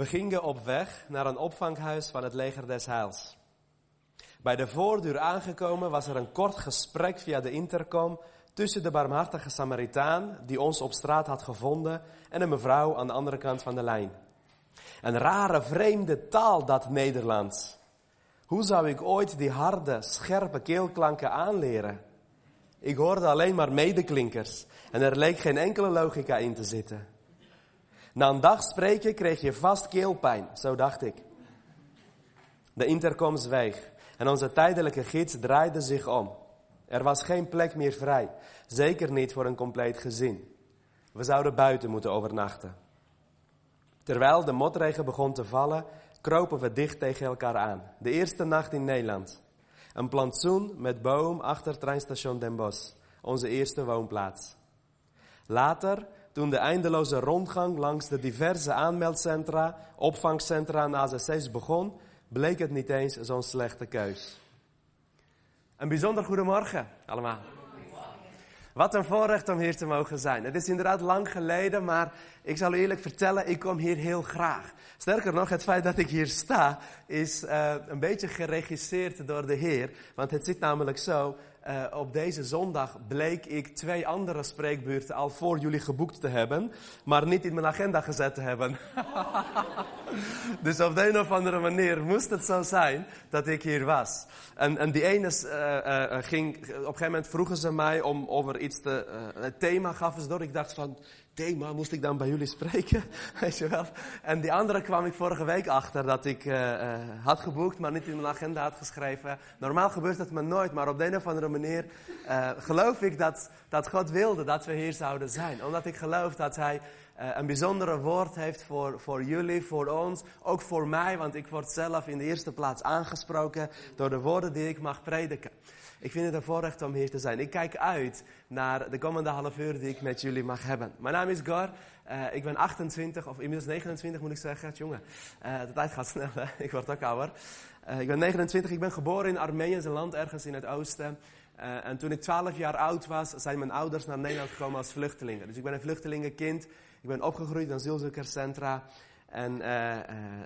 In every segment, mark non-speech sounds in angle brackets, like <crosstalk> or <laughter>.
We gingen op weg naar een opvanghuis van het leger des Heils. Bij de voordeur aangekomen was er een kort gesprek via de intercom tussen de barmhartige Samaritaan die ons op straat had gevonden en een mevrouw aan de andere kant van de lijn. Een rare, vreemde taal dat Nederlands. Hoe zou ik ooit die harde, scherpe keelklanken aanleren? Ik hoorde alleen maar medeklinkers en er leek geen enkele logica in te zitten. Na een dag spreken kreeg je vast keelpijn, zo dacht ik. De intercom zweeg en onze tijdelijke gids draaide zich om. Er was geen plek meer vrij, zeker niet voor een compleet gezin. We zouden buiten moeten overnachten. Terwijl de motregen begon te vallen, kropen we dicht tegen elkaar aan. De eerste nacht in Nederland. Een plantsoen met boom achter treinstation Den Bosch, onze eerste woonplaats. Later, toen de eindeloze rondgang langs de diverse aanmeldcentra, opvangcentra en AZC's begon, bleek het niet eens zo'n slechte keus. Een bijzonder goedemorgen allemaal. Wat een voorrecht om hier te mogen zijn. Het is inderdaad lang geleden, maar ik zal u eerlijk vertellen, ik kom hier heel graag. Sterker nog, het feit dat ik hier sta is uh, een beetje geregisseerd door de Heer. Want het zit namelijk zo, uh, op deze zondag bleek ik twee andere spreekbeurten al voor jullie geboekt te hebben, maar niet in mijn agenda gezet te hebben. <laughs> dus op de een of andere manier moest het zo zijn dat ik hier was. En, en die ene uh, ging, op een gegeven moment vroegen ze mij om over iets te, het thema gaven ze door. Ik dacht van, thema moest ik dan bij jullie spreken, <laughs> weet je wel. En die andere kwam ik vorige week achter dat ik uh, uh, had geboekt, maar niet in mijn agenda had geschreven. Normaal gebeurt dat me nooit, maar op de een of andere manier uh, geloof ik dat, dat God wilde dat we hier zouden zijn. Omdat ik geloof dat Hij een bijzondere woord heeft voor, voor jullie, voor ons, ook voor mij, want ik word zelf in de eerste plaats aangesproken door de woorden die ik mag prediken. Ik vind het een voorrecht om hier te zijn. Ik kijk uit naar de komende half uur die ik met jullie mag hebben. Mijn naam is Gar. Uh, ik ben 28, of inmiddels 29 moet ik zeggen. Jongen, uh, de tijd gaat snel, hè? ik word ook ouder. Uh, ik ben 29, ik ben geboren in Armenië, een land ergens in het oosten. en toen ik 12 jaar oud was, zijn mijn ouders naar Nederland gekomen als vluchtelingen. Dus ik ben een vluchtelingenkind. Ik ben opgegroeid in asielzoekerscentra. En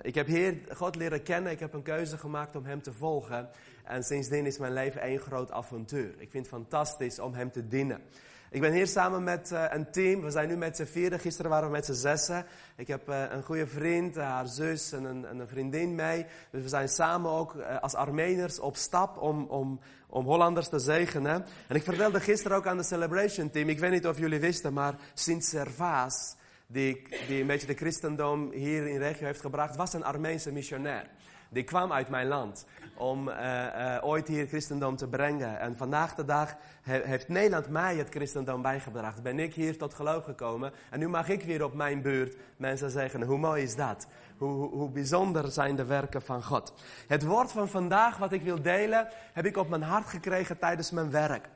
ik heb Heer God leren kennen. Ik heb een keuze gemaakt om Hem te volgen. En sindsdien is mijn leven één groot avontuur. Ik vind het fantastisch om Hem te dienen. Ik ben hier samen met uh, een team. We zijn nu met z'n vierde. Gisteren waren we met z'n zessen. Ik heb uh, een goede vriend, uh, haar zus en een, en een, vriendin mee. Dus we zijn samen ook als Armeniërs op stap om, om, om Hollanders te zegenen. En ik vertelde gisteren ook aan de Celebration Team. Ik weet niet of jullie wisten, maar Sint Servaas, die, die een beetje de christendom hier in de regio heeft gebracht, was een Armeense missionair. Die kwam uit mijn land om uh, uh, ooit hier christendom te brengen. En vandaag de dag he, heeft Nederland mij het christendom bijgebracht. Ben ik hier tot geloof gekomen. En nu mag ik weer op mijn beurt mensen zeggen, hoe mooi is dat? Hoe, hoe bijzonder zijn de werken van God? Het woord van vandaag wat ik wil delen, heb ik op mijn hart gekregen tijdens mijn werk.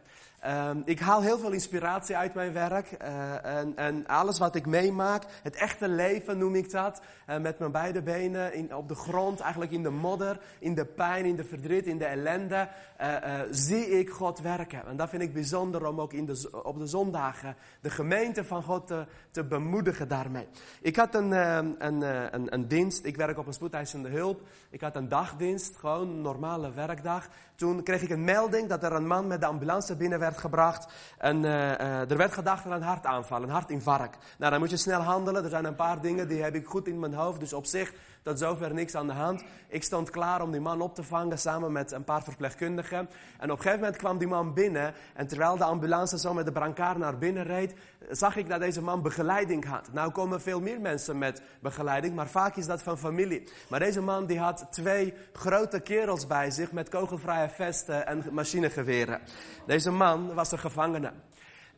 Um, ik haal heel veel inspiratie uit mijn werk. Uh, en, en, alles wat ik meemaak, het echte leven noem ik dat. Uh, met mijn beide benen in, op de grond, eigenlijk in de modder, in de pijn, in de verdriet, in de ellende. Uh, zie ik God werken. En dat vind ik bijzonder om ook in de, op de zondagen de gemeente van God te, bemoedigen daarmee. Ik had een, een, een, een dienst, ik werk op een spoedeisende hulp. Ik had een dagdienst, gewoon een normale werkdag. Toen kreeg ik een melding dat er een man met de ambulance binnen gebracht. En uh, uh, er werd gedacht aan een hartaanval, een hartinfarct. Nou, dan moet je snel handelen. Er zijn een paar dingen die heb ik goed in mijn hoofd. Dus op zich, tot zover niks aan de hand. Ik stond klaar om die man op te vangen samen met een paar verpleegkundigen. En op een gegeven moment kwam die man binnen. En terwijl de ambulance zo met de brancard naar binnen reed, zag ik dat deze man begeleiding had. Nou komen veel meer mensen met begeleiding, maar vaak is dat van familie. Maar deze man die had twee grote kerels bij zich met kogelvrije vesten en machinegeweren. Deze man was een gevangene.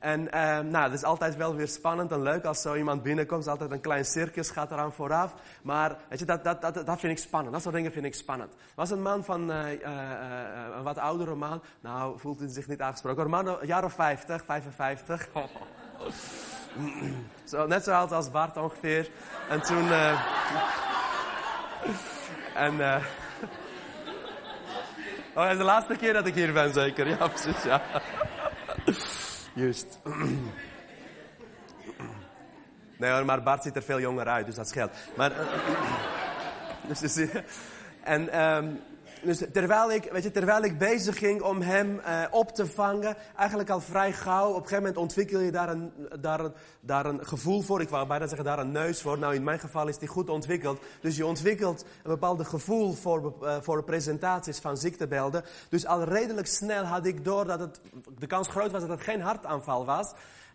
En uh, nou, het is altijd wel weer spannend en leuk als zo iemand binnenkomt. Er is altijd een klein circus, gaat eraan vooraf. Maar weet je, dat, dat, dat, dat vind ik spannend. Dat soort dingen vind ik spannend. was een man van uh, een wat oudere man. Nou, voelt hij zich niet aangesproken. Een man, een jaar of 50, 55. <laughs> zo, net zo oud als Bart ongeveer. En toen... <laughs> en... <laughs> oh, is de laatste keer dat ik hier ben, zeker. Ja, precies, ja. Juist. <clears throat> Nee maar Bart ziet er veel jonger uit, dus dat scheelt. Maar... <clears throat> Dus, <laughs> en um, dus terwijl ik, weet je, terwijl ik bezig ging om hem uh, op te vangen, eigenlijk al vrij gauw, op een gegeven moment ontwikkel je daar een, daar, een, daar een gevoel voor. Ik wou bijna zeggen daar een neus voor. Nou, in mijn geval is die goed ontwikkeld. Dus je ontwikkelt een bepaald gevoel voor, uh, voor presentaties van ziektebeelden. Dus al redelijk snel had ik door dat het, de kans groot was dat het geen hartaanval was.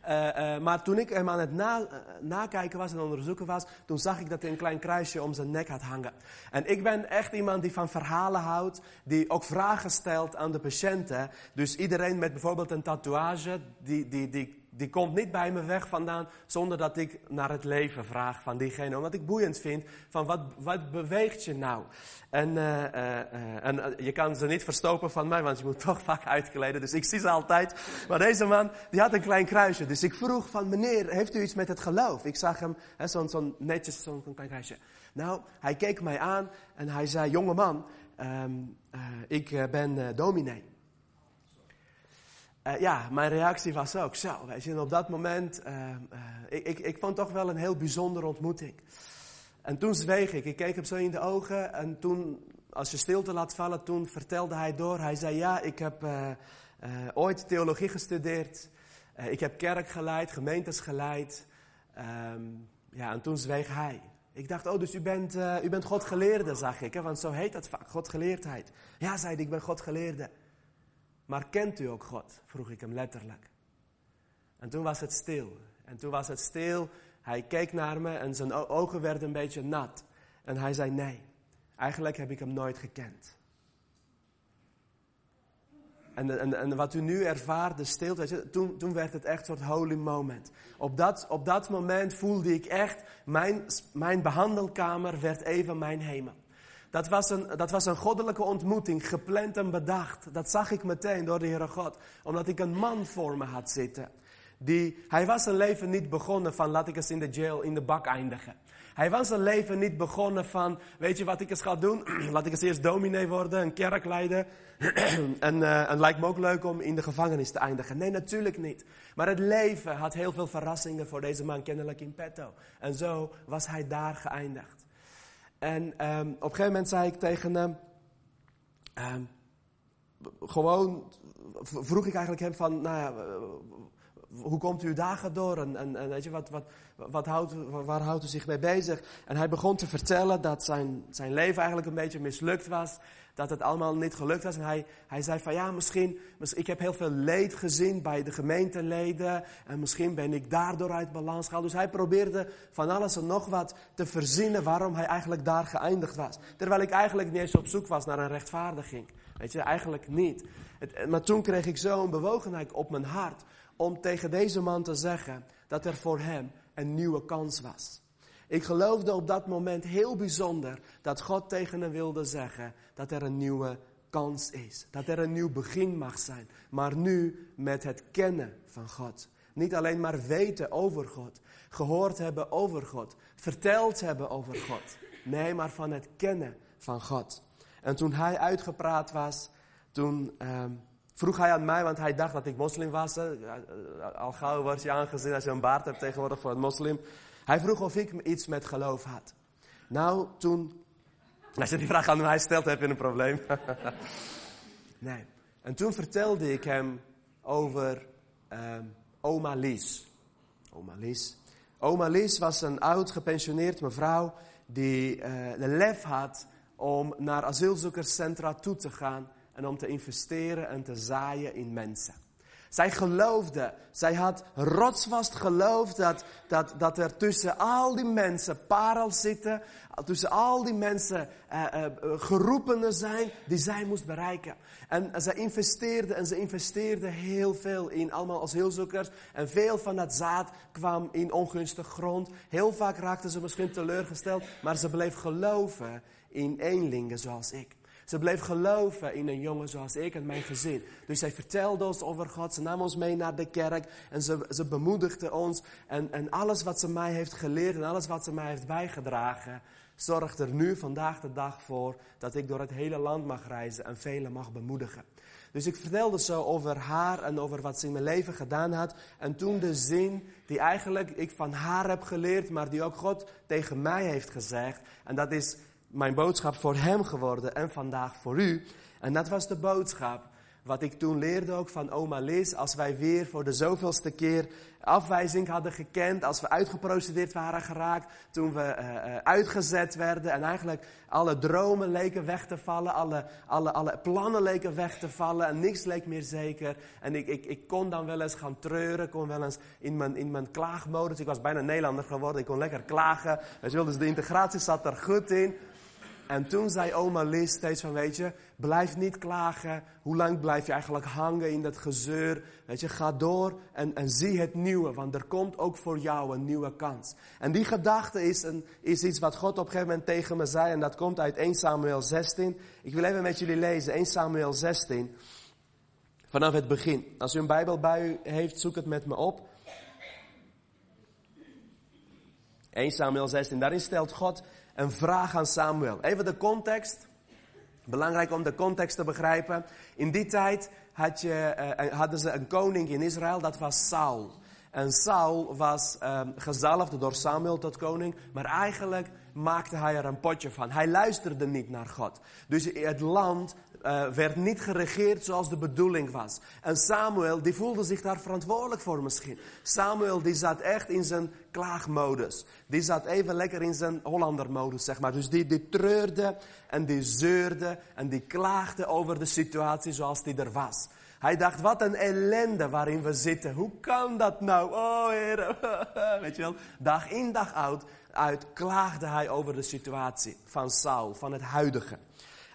Uh, uh, maar toen ik hem aan het uh, nakijken was en onderzoeken was, toen zag ik dat hij een klein kruisje om zijn nek had hangen. En ik ben echt iemand die van verhalen houdt, die ook vragen stelt aan de patiënten. Dus iedereen met bijvoorbeeld een tatoeage, die, die, die die komt niet bij me weg vandaan zonder dat ik naar het leven vraag van diegene. Omdat ik boeiend vind van wat, wat beweegt je nou? En, uh, uh, en je kan ze niet verstopen van mij, want je moet <laughs> toch vaak uitkleden. Dus ik zie ze altijd. Maar deze man, die had een klein kruisje. Dus ik vroeg van meneer, heeft u iets met het geloof? Ik zag hem, zo'n zo netjes, zo'n klein kruisje. Nou, hij keek mij aan en hij zei, jongeman, um, ik ben dominee. Uh, ja, mijn reactie was ook zo. Weet je, op dat moment, uh, uh, ik, ik, ik vond toch wel een heel bijzondere ontmoeting. En toen zweeg ik. Ik keek hem zo in de ogen. En toen, als je stilte laat vallen, toen vertelde hij door. Hij zei, ja, ik heb ooit theologie gestudeerd. ik heb kerk geleid, gemeentes geleid. Um, ja, en toen zweeg hij. Ik dacht, oh, dus u bent, u bent Godgeleerde, zag ik. Hè? Want zo heet dat vaak, Godgeleerdheid. Ja, zei hij, ik ben Godgeleerde. Maar kent u ook God? vroeg ik hem letterlijk. En toen was het stil. En toen was het stil. Hij keek naar me en zijn ogen werden een beetje nat. En hij zei: Nee, eigenlijk heb ik hem nooit gekend. En, en, en wat u nu ervaart, de stilte, toen, toen werd het echt een soort holy moment. Op dat, op dat moment voelde ik echt, mijn, mijn behandelkamer werd even mijn hemel. Dat was, een, dat was een goddelijke ontmoeting, gepland en bedacht. Dat zag ik meteen door de Heere God. Omdat ik een man voor me had zitten. Die, hij was zijn leven niet begonnen van laat ik eens in de jail, in de bak eindigen. Hij was zijn leven niet begonnen van, weet je wat ik eens ga doen? <clears throat> laat ik eens eerst dominee worden, een kerk leiden. <clears throat> en, uh, en lijkt me ook leuk om in de gevangenis te eindigen. Nee, natuurlijk niet. Maar het leven had heel veel verrassingen voor deze man kennelijk in petto. En zo was hij daar geëindigd. En um, op een gegeven moment zei ik tegen hem, um, gewoon vroeg ik eigenlijk hem van, nou ja, hoe komt u dagen door en, en, weet je, wat, wat, wat houdt, waar houdt u zich mee bezig? En hij begon te vertellen dat zijn, zijn leven eigenlijk een beetje mislukt was dat het allemaal niet gelukt was. En hij, hij zei van ja, misschien, ik heb heel veel leed gezien bij de gemeenteleden. En misschien ben ik daardoor uit balans gehaald. Dus hij probeerde van alles en nog wat te verzinnen waarom hij eigenlijk daar geëindigd was. Terwijl ik eigenlijk niet eens op zoek was naar een rechtvaardiging. Weet je, eigenlijk niet. Maar toen kreeg ik zo een bewogenheid op mijn hart om tegen deze man te zeggen dat er voor hem een nieuwe kans was. Ik geloofde op dat moment heel bijzonder dat God tegen hem wilde zeggen dat er een nieuwe kans is. Dat er een nieuw begin mag zijn. Maar nu met het kennen van God. Niet alleen maar weten over God, gehoord hebben over God, verteld hebben over God. Nee, maar van het kennen van God. En toen hij uitgepraat was, toen uh, vroeg hij aan mij, want hij dacht dat ik moslim was. Al gauw word je aangezien als je een baard hebt tegenwoordig voor een moslim. Hij vroeg of ik iets met geloof had. Nou, toen. Als je die vraag aan mij stelt, heb je een probleem. <laughs> nee. En toen vertelde ik hem over um, oma Lies. Oma Lies. Oma Lies was een oud gepensioneerd mevrouw die uh, de lef had om naar asielzoekerscentra toe te gaan en om te investeren en te zaaien in mensen. Zij geloofde, zij had rotsvast geloofd dat, dat, dat er tussen al die mensen parels zitten, tussen al die mensen uh, uh, geroepenen zijn die zij moest bereiken. En zij investeerde en ze investeerde heel veel in allemaal als heelzoekers. En veel van dat zaad kwam in ongunstige grond. Heel vaak raakten ze misschien teleurgesteld, maar ze bleef geloven in eenlingen zoals ik. Ze bleef geloven in een jongen zoals ik en mijn gezin. Dus zij vertelde ons over God. Ze nam ons mee naar de kerk. En ze, ze bemoedigde ons. En, en alles wat ze mij heeft geleerd en alles wat ze mij heeft bijgedragen. Zorgt er nu vandaag de dag voor dat ik door het hele land mag reizen en velen mag bemoedigen. Dus ik vertelde zo over haar en over wat ze in mijn leven gedaan had. En toen de zin die eigenlijk ik van haar heb geleerd, maar die ook God tegen mij heeft gezegd. En dat is, mijn boodschap voor hem geworden en vandaag voor u. En dat was de boodschap wat ik toen leerde ook van oma Liz, als wij weer voor de zoveelste keer afwijzing hadden gekend, als we uitgeprocedeerd waren geraakt, toen we uh, uitgezet werden en eigenlijk alle dromen leken weg te vallen, alle, alle, alle plannen leken weg te vallen en niks leek meer zeker. En ik, ik, ik kon dan wel eens gaan treuren, kon wel eens in mijn, in mijn klaagmodus, ik was bijna Nederlander geworden, ik kon lekker klagen. Dus de integratie zat er goed in. En toen zei oma Liz steeds van, weet je, blijf niet klagen. Hoe lang blijf je eigenlijk hangen in dat gezeur? Weet je, ga door en, en zie het nieuwe, want er komt ook voor jou een nieuwe kans. En die gedachte is, een, is iets wat God op een gegeven moment tegen me zei, en dat komt uit 1 Samuel 16. Ik wil even met jullie lezen, 1 Samuel 16, vanaf het begin. Als u een Bijbel bij u heeft, zoek het met me op. 1 Samuel 16, daarin stelt God een vraag aan Samuel. Even de context. Belangrijk om de context te begrijpen. In die tijd had je, uh, hadden ze een koning in Israël, dat was Saul. En Saul was um, gezalfd door Samuel tot koning, maar eigenlijk maakte hij er een potje van. Hij luisterde niet naar God. Dus het land uh, werd niet geregeerd zoals de bedoeling was. En Samuel, die voelde zich daar verantwoordelijk voor misschien. Samuel, die zat echt in zijn klaagmodus. Die zat even lekker in zijn Hollandermodus, zeg maar. Dus die, die treurde en die zeurde en die klaagde over de situatie zoals die er was. Hij dacht, wat een ellende waarin we zitten. Hoe kan dat nou? Oh, heren. <laughs> Weet je wel, dag in dag uit, uit klaagde hij over de situatie van Saul, van het huidige.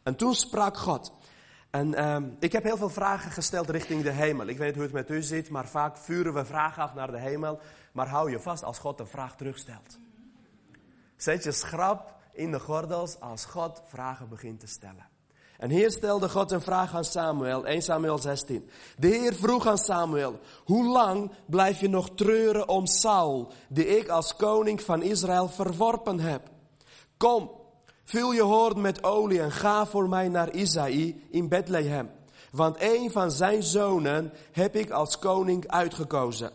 En toen sprak God. En um, ik heb heel veel vragen gesteld richting de hemel. Ik weet niet hoe het met u zit, maar vaak vuren we vragen af naar de hemel. Maar hou je vast als God een vraag terugstelt. Zet je schrap in de gordels als God vragen begint te stellen. En hier stelde God een vraag aan Samuel, 1 Samuel 16. De Heer vroeg aan Samuel, hoe lang blijf je nog treuren om Saul, die ik als koning van Israël verworpen heb? Kom, Vul je hoorn met olie en ga voor mij naar Isaïe in Bethlehem. Want een van zijn zonen heb ik als koning uitgekozen.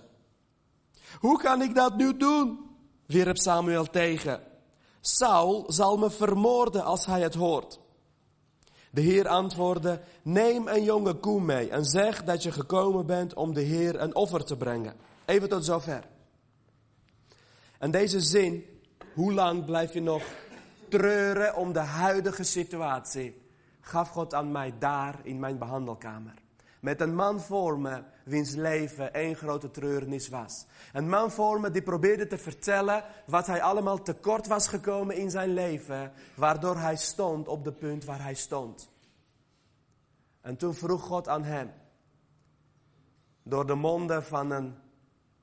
Hoe kan ik dat nu doen? wierp Samuel tegen. Saul zal me vermoorden als hij het hoort. De Heer antwoordde, neem een jonge koe mee en zeg dat je gekomen bent om de Heer een offer te brengen. Even tot zover. En deze zin, hoe lang blijf je nog treuren om de huidige situatie, gaf God aan mij daar in mijn behandelkamer. Met een man voor me, wiens leven één grote treurnis was. Een man voor me die probeerde te vertellen wat hij allemaal tekort was gekomen in zijn leven, waardoor hij stond op de punt waar hij stond. En toen vroeg God aan hem, door de monden van een,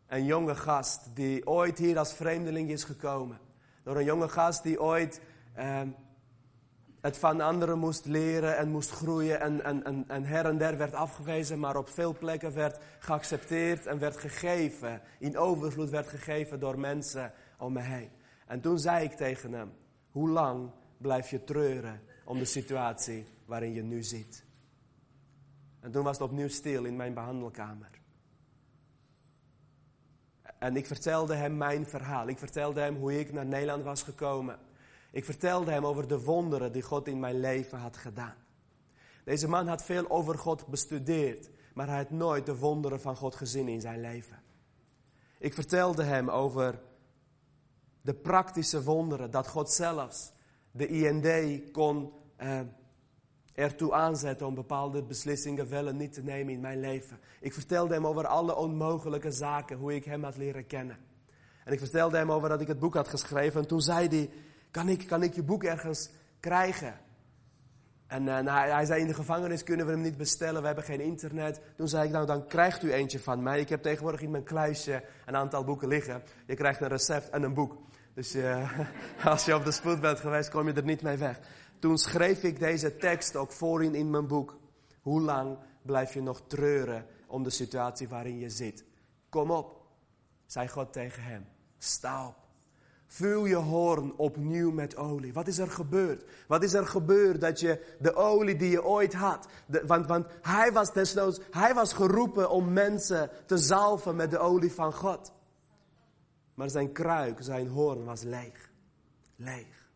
een jonge gast die ooit hier als vreemdeling is gekomen. Door een jonge gast die ooit Ehm, het van anderen moest leren en moest groeien en, en, en, en her en der werd afgewezen, maar op veel plekken werd geaccepteerd en werd gegeven, in overvloed werd gegeven door mensen om me heen. En toen zei ik tegen hem, hoe lang blijf je treuren om de situatie waarin je nu zit? En toen was het opnieuw stil in mijn behandelkamer. En ik vertelde hem mijn verhaal. Ik vertelde hem hoe ik naar Nederland was gekomen. Ik vertelde hem over de wonderen die God in mijn leven had gedaan. Deze man had veel over God bestudeerd, maar hij had nooit de wonderen van God gezien in zijn leven. Ik vertelde hem over de praktische wonderen, dat God zelfs de IND kon eh, ertoe aanzetten om bepaalde beslissingen wel niet te nemen in mijn leven. Ik vertelde hem over alle onmogelijke zaken, hoe ik hem had leren kennen. En ik vertelde hem over dat ik het boek had geschreven en toen zei hij, kan ik, kan ik je boek ergens krijgen? En uh, nou, hij zei, in de gevangenis kunnen we hem niet bestellen, we hebben geen internet. Toen zei ik, nou dan krijgt u eentje van mij. Ik heb tegenwoordig in mijn kluisje een aantal boeken liggen. Je krijgt een recept en een boek. Dus uh, <laughs> als je op de spoed bent geweest, kom je er niet mee weg. Toen schreef ik deze tekst ook voorin in mijn boek. Hoe lang blijf je nog treuren om de situatie waarin je zit? Kom op, zei God tegen hem. Sta op. Vul je hoorn opnieuw met olie. Wat is er gebeurd? Wat is er gebeurd dat je de olie die je ooit had. want, want hij was desnoods, hij was geroepen om mensen te zalven met de olie van God. Maar zijn kruik, zijn hoorn was leeg. Leeg.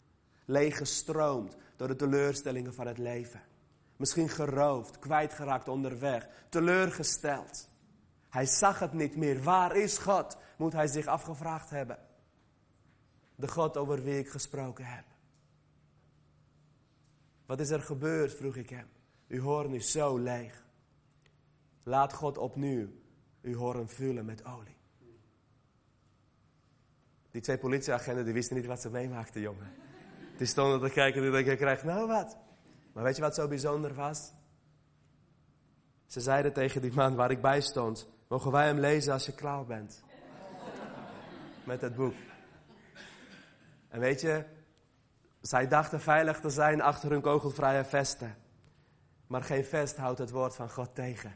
leeggestroomd door de teleurstellingen van het leven. Misschien geroofd, kwijtgeraakt onderweg, teleurgesteld. Hij zag het niet meer. Waar is God? Moet hij zich afgevraagd hebben. De God over wie ik gesproken heb. Wat is er gebeurd? vroeg ik hem. Uw hoorn is zo leeg. Laat God opnieuw uw hoorn vullen met olie. Die twee politieagenten die wisten niet wat ze meemaakten, jongen. Die stonden te kijken en die denken, krijg nou wat. Maar weet je wat zo bijzonder was? Ze zeiden tegen die man waar ik bij stond, mogen wij hem lezen als je klaar bent? Met het boek. En weet je, zij dachten veilig te zijn achter hun kogelvrije vesten. Maar geen vest houdt het woord van God tegen.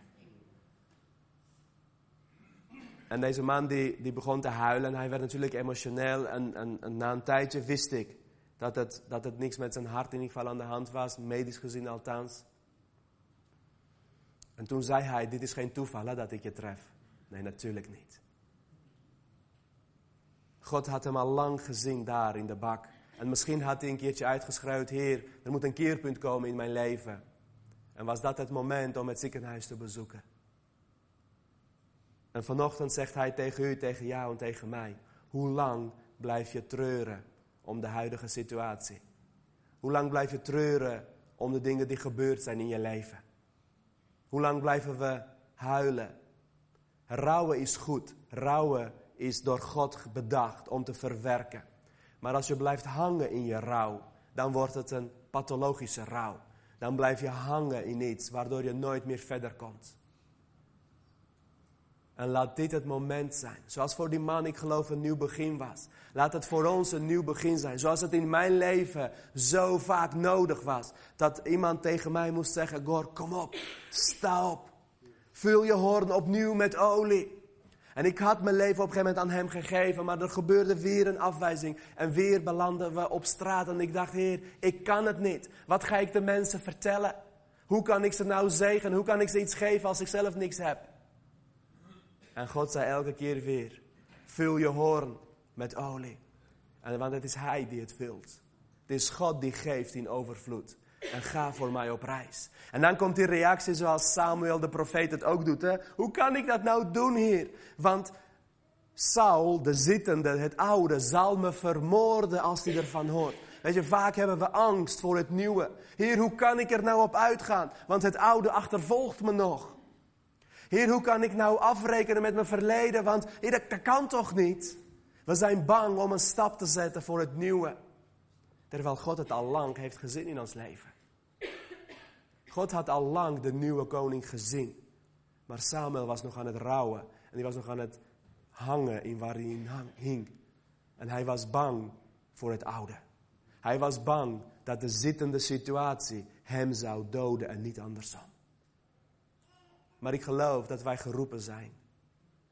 En deze man die, die begon te huilen en hij werd natuurlijk emotioneel. En, en, en, na een tijdje wist ik dat het, dat het niks met zijn hart in ieder geval aan de hand was, medisch gezien althans. En toen zei hij, dit is geen toeval dat ik je tref. Nee, natuurlijk niet. God had hem al lang gezien daar in de bak. En misschien had hij een keertje uitgeschreeuwd, Heer, er moet een keerpunt komen in mijn leven. En was dat het moment om het ziekenhuis te bezoeken. En vanochtend zegt hij tegen u, tegen jou en tegen mij: Hoe lang blijf je treuren om de huidige situatie? Hoe lang blijf je treuren om de dingen die gebeurd zijn in je leven? Hoe lang blijven we huilen? Rouwen is goed. Rouwen is door God bedacht om te verwerken. Maar als je blijft hangen in je rouw, dan wordt het een pathologische rouw. Dan blijf je hangen in iets waardoor je nooit meer verder komt. En laat dit het moment zijn. Zoals voor die man, ik geloof, een nieuw begin was. Laat het voor ons een nieuw begin zijn. Zoals het in mijn leven zo vaak nodig was. Dat iemand tegen mij moest zeggen: Gor, kom op, sta op. Vul je hoorn opnieuw met olie. En ik had mijn leven op een gegeven moment aan hem gegeven, maar er gebeurde weer een afwijzing. En weer belanden we op straat. En ik dacht, Heer, ik kan het niet. Wat ga ik de mensen vertellen? Hoe kan ik ze nou zegenen? Hoe kan ik ze iets geven als ik zelf niks heb? En God zei elke keer weer: Vul je hoorn met olie. En, want het is Hij die het vult. Het is God die geeft in overvloed. En ga voor mij op reis. En dan komt die reactie zoals Samuel de profeet het ook doet. Hè? Hoe kan ik dat nou doen, Heer? Want Saul, de zittende, het oude, zal me vermoorden als hij ervan hoort. Weet je, vaak hebben we angst voor het nieuwe. Heer, hoe kan ik er nou op uitgaan? Want het oude achtervolgt me nog. Heer, hoe kan ik nou afrekenen met mijn verleden? Want heer, dat, kan toch niet? We zijn bang om een stap te zetten voor het nieuwe. Terwijl God het al lang heeft gezien in ons leven. God had al lang de nieuwe koning gezien. Maar Samuel was nog aan het rouwen. En hij was nog aan het hangen in waar hij hing. En hij was bang voor het oude. Hij was bang dat de zittende situatie hem zou doden en niet andersom. Maar ik geloof dat wij geroepen zijn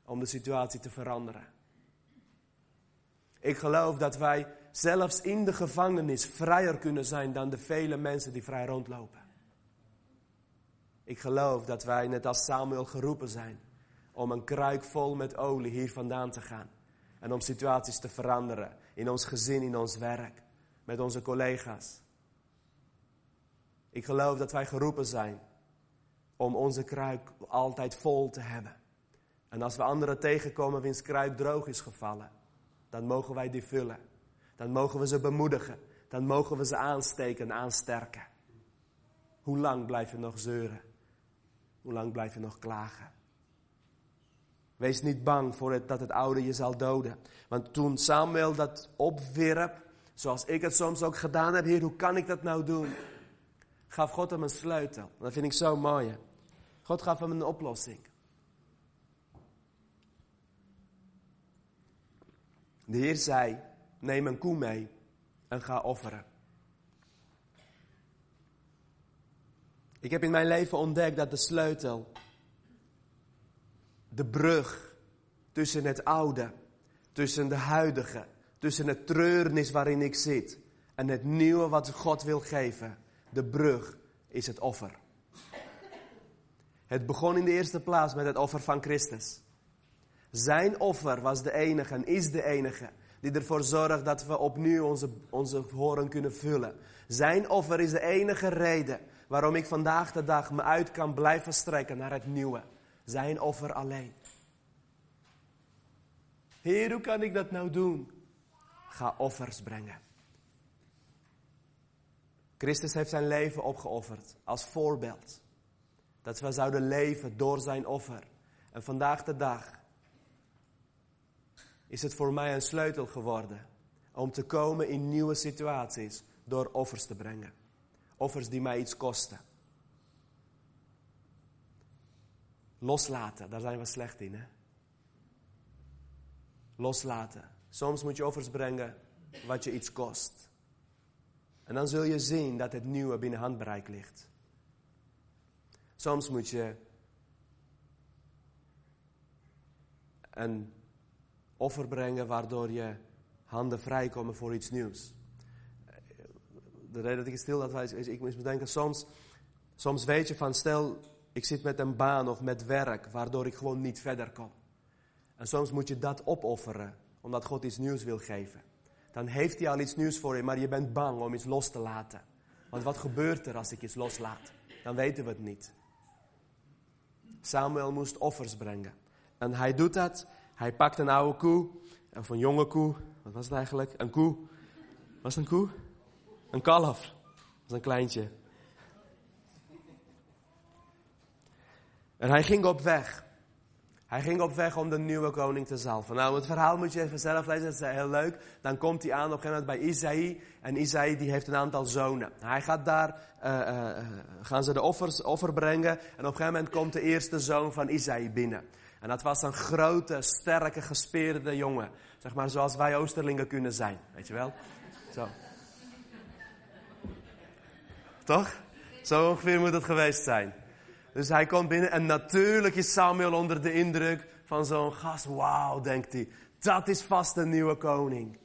om de situatie te veranderen. Ik geloof dat wij zelfs in de gevangenis vrijer kunnen zijn dan de vele mensen die vrij rondlopen. Ik geloof dat wij, net als Samuel, geroepen zijn om een kruik vol met olie hier vandaan te gaan. En om situaties te veranderen in ons gezin, in ons werk, met onze collega's. Ik geloof dat wij geroepen zijn om onze kruik altijd vol te hebben. En als we anderen tegenkomen wiens kruik droog is gevallen, dan mogen wij die vullen. Dan mogen we ze bemoedigen. Dan mogen we ze aansteken en aansterken. Hoe lang blijf je nog zeuren? Hoe lang blijf je nog klagen? Wees niet bang voor het, dat het oude je zal doden. Want toen Samuel dat opwierp, zoals ik het soms ook gedaan heb, Heer, hoe kan ik dat nou doen? Gaf God hem een sleutel. Dat vind ik zo mooi. God gaf hem een oplossing. De Heer zei: Neem een koe mee en ga offeren. Ik heb in mijn leven ontdekt dat de sleutel, de brug tussen het oude, tussen de huidige, tussen het treurnis waarin ik zit en het nieuwe wat God wil geven, de brug is het offer. Het begon in de eerste plaats met het offer van Christus. Zijn offer was de enige en is de enige die ervoor zorgt dat we opnieuw onze, onze horen kunnen vullen. Zijn offer is de enige reden waarom ik vandaag de dag me uit kan blijven strekken naar het nieuwe. Zijn offer alleen. Heer, hoe kan ik dat nou doen? Ga offers brengen. Christus heeft zijn leven opgeofferd als voorbeeld. Dat we zouden leven door zijn offer. En vandaag de dag is het voor mij een sleutel geworden om te komen in nieuwe situaties door offers te brengen. Offers die mij iets kosten. Loslaten, daar zijn we slecht in. Hè? Loslaten. Soms moet je offers brengen wat je iets kost. En dan zul je zien dat het nieuwe binnen handbereik ligt. Soms moet je een offer brengen waardoor je handen vrijkomen voor iets nieuws. De reden dat ik stil dat is, ik moest bedenken, soms, soms weet je van, stel ik zit met een baan of met werk waardoor ik gewoon niet verder kom. En soms moet je dat opofferen, omdat God iets nieuws wil geven. Dan heeft hij al iets nieuws voor je, maar je bent bang om iets los te laten. Want wat gebeurt er als ik iets loslaat? Dan weten we het niet. Samuel moest offers brengen. En hij doet dat hij pakt een oude koe, of een jonge koe. Wat was het eigenlijk? Een koe. Was het een koe? Een kalf. Dat was een kleintje. En hij ging op weg. Hij ging op weg om de nieuwe koning te zalven. Nou, het verhaal moet je even zelf lezen, dat is heel leuk. Dan komt hij aan op een gegeven moment bij Isaïe. En Isaïe die heeft een aantal zonen. Hij gaat daar, uh, uh, gaan ze de offers, offer brengen. En op een gegeven moment komt de eerste zoon van Isaïe binnen. En dat was een grote, sterke, gespierde jongen. Zeg maar zoals wij Oosterlingen kunnen zijn. Weet je wel? Zo. Toch? Zo ongeveer moet het geweest zijn. Dus hij komt binnen en natuurlijk is Samuel onder de indruk van zo'n gast. Wauw, denkt hij. Dat is vast een nieuwe koning.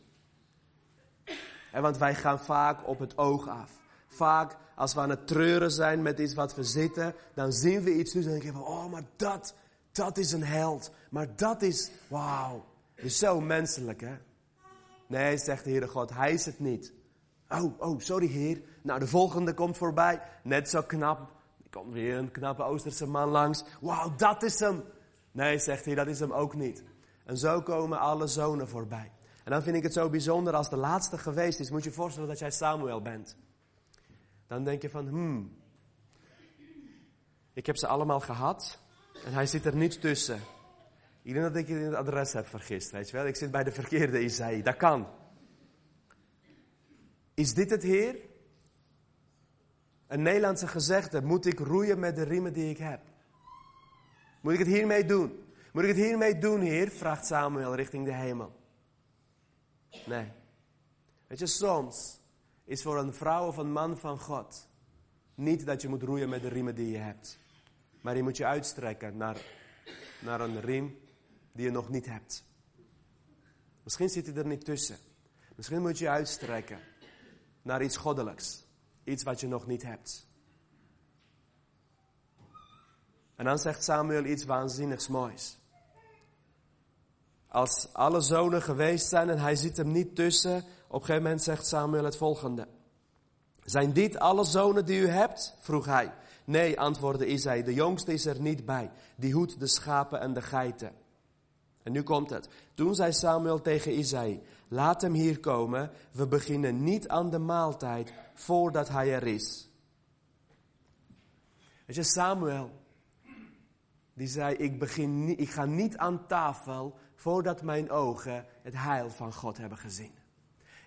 En want wij gaan vaak op het oog af. Vaak als we aan het treuren zijn met iets wat we zitten, dan zien we iets nieuws en denken we, oh, maar dat, dat is een held. Maar dat is, wauw, is zo menselijk hè. Nee, zegt de Heere God, hij is het niet. Oh, oh, sorry Heer. Nou, de volgende komt voorbij. Net zo knap. Er komt weer een knappe Oosterse man langs. Wauw, dat is hem. Nee, zegt hij, dat is hem ook niet. En zo komen alle zonen voorbij. En dan vind ik het zo bijzonder als de laatste geweest is. Moet je je voorstellen dat jij Samuel bent. Dan denk je van, hmm. Ik heb ze allemaal gehad. En hij zit er niet tussen. Ik denk dat ik het adres heb vergist, weet je wel. Ik zit bij de verkeerde Isaïe. Dat kan. Is dit het Heer? Een Nederlandse gezegde. Moet ik roeien met de riemen die ik heb? Moet ik het hiermee doen? Moet ik het hiermee doen, Heer? Vraagt Samuel richting de hemel. Nee. Weet je, soms is voor een vrouw of een man van God niet dat je moet roeien met de riemen die je hebt. Maar je moet je uitstrekken naar, naar een riem die je nog niet hebt. Misschien zit hij er niet tussen. Misschien moet je je uitstrekken naar iets goddelijks. Iets wat je nog niet hebt. En dan zegt Samuel iets waanzinnigs moois. Als alle zonen geweest zijn en hij zit hem niet tussen, op een gegeven moment zegt Samuel het volgende. Zijn dit alle zonen die u hebt? vroeg hij. Nee, antwoordde Isaïe, de jongste is er niet bij. Die hoedt de schapen en de geiten. En nu komt het. Toen zei Samuel tegen Isaïe, laat hem hier komen. We beginnen niet aan de maaltijd voordat hij er is. Weet je, Samuel, die zei, ik, begin ik ga niet aan tafel voordat mijn ogen het heil van God hebben gezien.